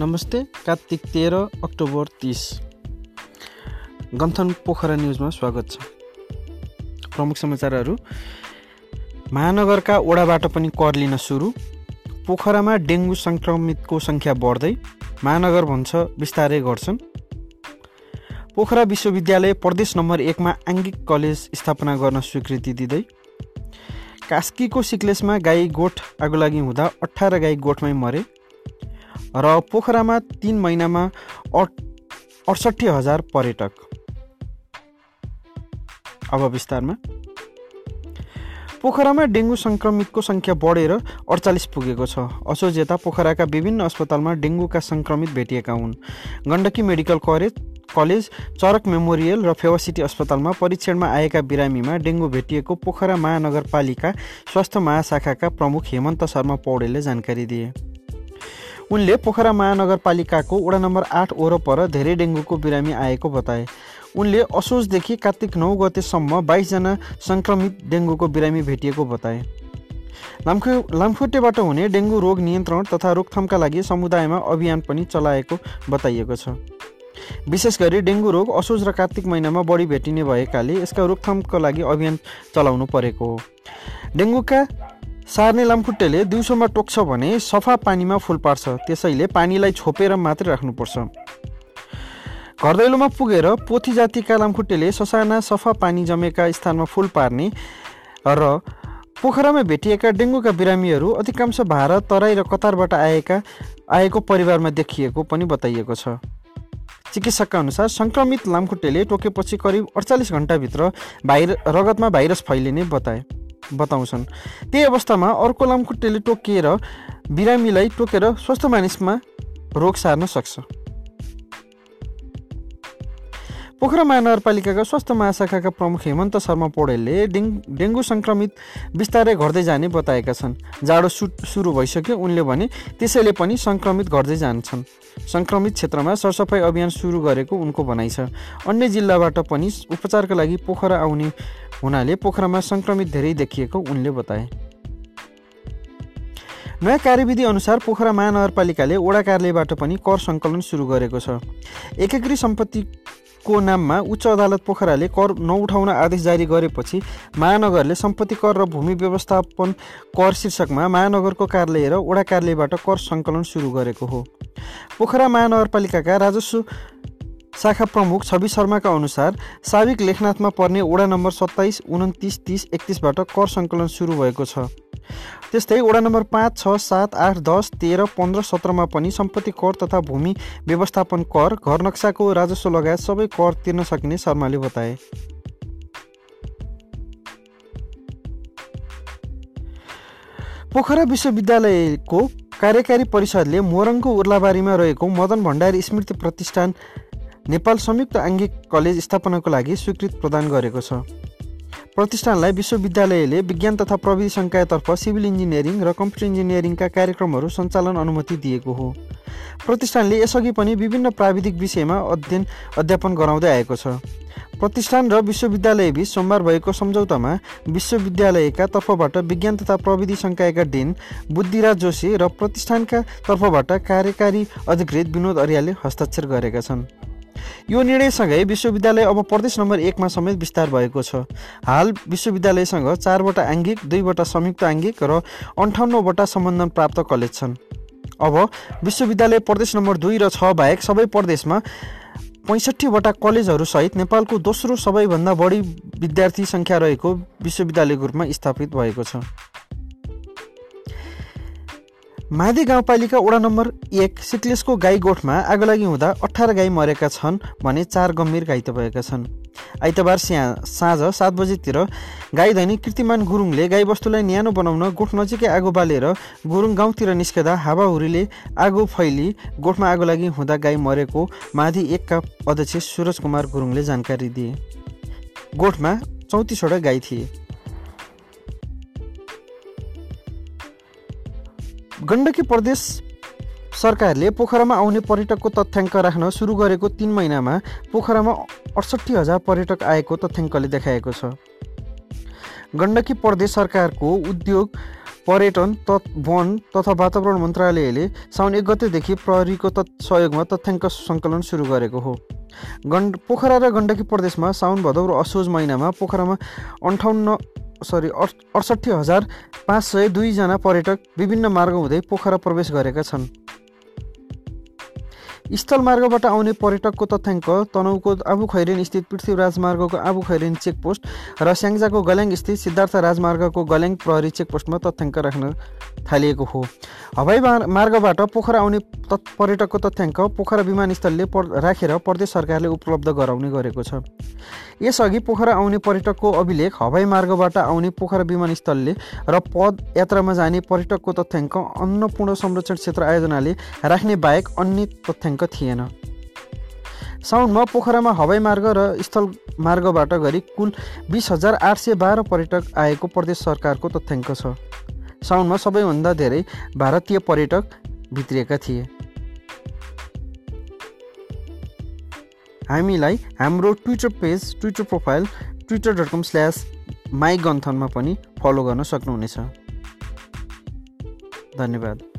नमस्ते कार्तिक तेह्र अक्टोबर तिस। गन्थन पोखरा न्युजमा स्वागत छ। प्रमुख समाचारहरू। महानगरका ओडाबाट पनि कर लिन सुरु। पोखरामा डेङ्गु सङ्क्रमितको सङ्ख्या बढ्दै महानगर भन्छ बिस्तारै गर्छन्। पोखरा विश्वविद्यालय प्रदेश नम्बर एकमा आङ्गिक कलेज स्थापना गर्न स्वीकृति दिँदै। कास्कीको सिक्लेसमा गाई गोठ आगो लागि हुँदा अठार गाई गोठमै मरे। र पोखरामा तिन महिनामा अडसट्ठी हजार पर्यटक। अब विस्तारमा। पोखरामा डेङ्गु सङ्क्रमितको सङ्ख्या बढेर अडचालिस पुगेको छ। असोज यता पोखराका विभिन्न अस्पतालमा डेङ्गुका सङ्क्रमित भेटिएका हुन्। Gandaki medical college college Charak memorial र फेवासिटी अस्पतालमा परीक्षणमा आएका बिरामीमा डेङ्गु भेटिएको पोखरा महानगरपालिका स्वास्थ्य महाशाखाका प्रमुख हेमन्त शर्मा पौडेलले जानकारी दिए। उनले पोखरा महानगरपालिकाको वडा नम्बर आठ वरपर धेरै डेङ्गुको बिरामी आएको बताए। उनले असोजदेखि कार्तिक नौ गतेसम्म बाइसजना सङ्क्रमित डेङ्गुको बिरामी भेटिएको बताए। लामखु लामखुट्टेबाट हुने डेङ्गु रोग नियन्त्रण तथा रोकथामका लागि समुदायमा अभियान पनि चलाएको बताइएको छ। विशेष गरी डेङ्गु रोग असोज र कार्तिक महिनामा बढी भेटिने भएकाले यसका रोकथामको लागि अभियान चलाउनु परेको हो। डेङ्गुका सार्ने लामखुट्टेले दिउँसोमा टोक्छ भने सफा पानीमा फुल पार्छ। त्यसैले पानीलाई छोपेर मात्रै राख्नुपर्छ। घर दैलोमा पुगेर पोथी जातिका लामखुट्टेले ससाना सफा पानी जमेका स्थानमा फुल पार्ने र पोखरामा भेटिएका डेङ्गुका बिरामीहरू अधिकांश भारत तराई र कतारबाट आएका आएको परिवारमा देखिएको पनि बताइएको छ। चिकित्सकका अनुसार सङ्क्रमित लामखुट्टेले टोकेपछि करिब अडचालिस घन्टाभित्र भाइर रगतमा भाइरस फैलिने बताए। बताउँछन्। त्यही अवस्थामा अर्को लामखुट्टेले टोकिएर बिरामीलाई टोकेर स्वस्थ मानिसमा रोग सार्न सक्छ। पोखरा महानगरपालिकाका स्वास्थ्य महाशाखाका प्रमुख हेमन्त शर्मा पौडेलले डेङ डेङ्गु सङ्क्रमित बिस्तारै घट्दै जाने बताएका छन्। जाडो सु सुरु भइसक्यो उनले भने त्यसैले पनि सङ्क्रमित घट्दै जान्छन्। सङ्क्रमित क्षेत्रमा सरसफाइ अभियान सुरु गरेको उनको भनाइ छ। अन्य जिल्लाबाट पनि उपचारका लागि पोखरा आउने हुनाले पोखरामा सङ्क्रमित धेरै देखिएको उनले बताए। नयाँ कार्यविधि अनुसार पोखरा महानगरपालिकाले वडा कार्यालयबाट पनि कर सङ्कलन सुरु गरेको छ। एकीकृत सम्पत्ति को नाममा उच्च अदालत पोखराले कर नउठाउन आदेश जारी गरेपछि महानगरले सम्पत्ति कर र भूमि व्यवस्थापन कर शीर्षकमा महानगरको कार्यालय र वडा कार्यालयबाट कर सङ्कलन सुरु गरेको हो। पोखरा महानगरपालिकाका राजस्व शाखा प्रमुख छवि शर्माका अनुसार साविक लेखनाथमा पर्ने वडा नम्बर सत्ताइस उन्तिस तिस एकतिसबाट कर सङ्कलन सुरु भएको छ। त्यस्तै वडा नम्बर पाँच छ सात आठ दस तेह्र पन्ध्र सत्रमा पनि सम्पत्ति कर तथा भूमि व्यवस्थापन कर घर नक्साको राजस्व लगायत सबै कर तिर्न सकिने शर्माले बताए। पोखरा विश्वविद्यालयको कार्यकारी परिषदले मोरङको उर्लाबारीमा रहेको मदन भण्डारी स्मृति प्रतिष्ठान नेपाल संयुक्त आङ्गिक कलेज स्थापनाको लागि स्वीकृति प्रदान गरेको छ। प्रतिष्ठानलाई विश्वविद्यालयले विज्ञान तथा प्रविधि सङ्कायतर्फ सिभिल इन्जिनियरिङ र कम्प्युटर इन्जिनियरिङका कार्यक्रमहरू सञ्चालन अनुमति दिएको हो। प्रतिष्ठानले यसअघि पनि विभिन्न प्राविधिक विषयमा अध्ययन अध्यापन गराउँदै आएको छ। प्रतिष्ठान र विश्वविद्यालयबीच सोमबार भएको सम्झौतामा विश्वविद्यालयका तर्फबाट विज्ञान तथा प्रविधि सङ्कायका डिन बुद्धिराज जोशी र प्रतिष्ठानका तर्फबाट कार्यकारी अधिकृत विनोद अर्यालले हस्ताक्षर गरेका छन्। यो निर्णयसँगै विश्वविद्यालय अब प्रदेश नम्बर एकमा समेत विस्तार भएको छ। हाल विश्वविद्यालयसँग चारवटा आङ्गिक दुईवटा संयुक्त आङ्गिक र अन्ठाउन्नवटा सम्बन्धन प्राप्त कलेज छन्। अब विश्वविद्यालय प्रदेश नम्बर दुई र छ बाहेक सबै प्रदेशमा पैँसठीवटा कलेजहरूसहित नेपालको दोस्रो सबैभन्दा बढी विद्यार्थी सङ्ख्या रहेको विश्वविद्यालयको रूपमा स्थापित भएको छ। माधि गाउँपालिका वडा नम्बर एक सिक्लेसको गाई गोठमा आगोलागी हुँदा अठार गाई मरेका छन् भने चार गम्भीर घाइते भएका छन्। आइतबार स्या साँझ सात बजीतिर गाई धनी कृतिमान गुरुङले गाईबस्तुलाई न्यानो बनाउन गोठ नजिकै आगो बालेर गुरुङ गाउँतिर निस्कँदा हावाहुरीले आगो फैली गोठमा आगो लागि हुँदा गाई मरेको माधि एकका अध्यक्ष सुरज कुमार गुरुङले जानकारी दिए। गोठमा चौतिसवटा गाई थिए। गण्डकी प्रदेश सरकारले पोखरामा आउने पर्यटकको तथ्याङ्क राख्न सुरु गरेको तिन महिनामा पोखरामा अडसट्ठी हजार पर्यटक आएको तथ्याङ्कले देखाएको छ। गण्डकी प्रदेश सरकारको उद्योग पर्यटन तत् वन तथा वातावरण मन्त्रालयले साउन एक गतेदेखि प्रहरीको तत् सहयोगमा तथ्याङ्क सङ्कलन सुरु गरेको हो। गण्ड पोखरा र गण्डकी प्रदेशमा साउन भदौ र असोज महिनामा पोखरामा अन्ठाउन्न सरी अडसट्ठी हजार पाँच सय दुईजना पर्यटक विभिन्न मार्ग हुँदै पोखरा प्रवेश गरेका छन्। स्थलमार्गबाट आउने पर्यटकको तथ्याङ्क तनहुको आबु खैरेन स्थित पृथ्वी राजमार्गको आबु खैरेन चेकपोस्ट र स्याङ्जाको गल्याङ स्थित सिद्धार्थ राजमार्गको गल्याङ प्रहरी चेकपोस्टमा तथ्याङ्क राख्न थालिएको हो। हवाई मार्गबाट पोखरा आउने पर्यटकको तथ्याङ्क पोखरा विमानस्थलले राखेर प्रदेश सरकारले उपलब्ध गराउने गरेको छ। यसअघि पोखरा आउने पर्यटकको अभिलेख हवाई मार्गबाट आउने पोखरा विमानस्थलले र पद यात्रामा जाने पर्यटकको तथ्याङ्क अन्नपूर्ण संरक्षण क्षेत्र आयोजनाले राख्ने बाहेक अन्य तथ्याङ्क थिएन। साउनमा पोखरामा हवाई मार्ग र स्थल मार्गबाट गरी कुल बिस हजार आठ सय बाह्र पर्यटक आएको प्रदेश सरकारको तथ्याङ्क छ। साउनमा सबैभन्दा धेरै भारतीय पर्यटक भित्रिएका थिए। हामीलाई हाम्रो Twitter page Twitter profile Twitter dot com slash my गन्थनमा पनि फलो गर्न सक्नुहुनेछ। धन्यवाद।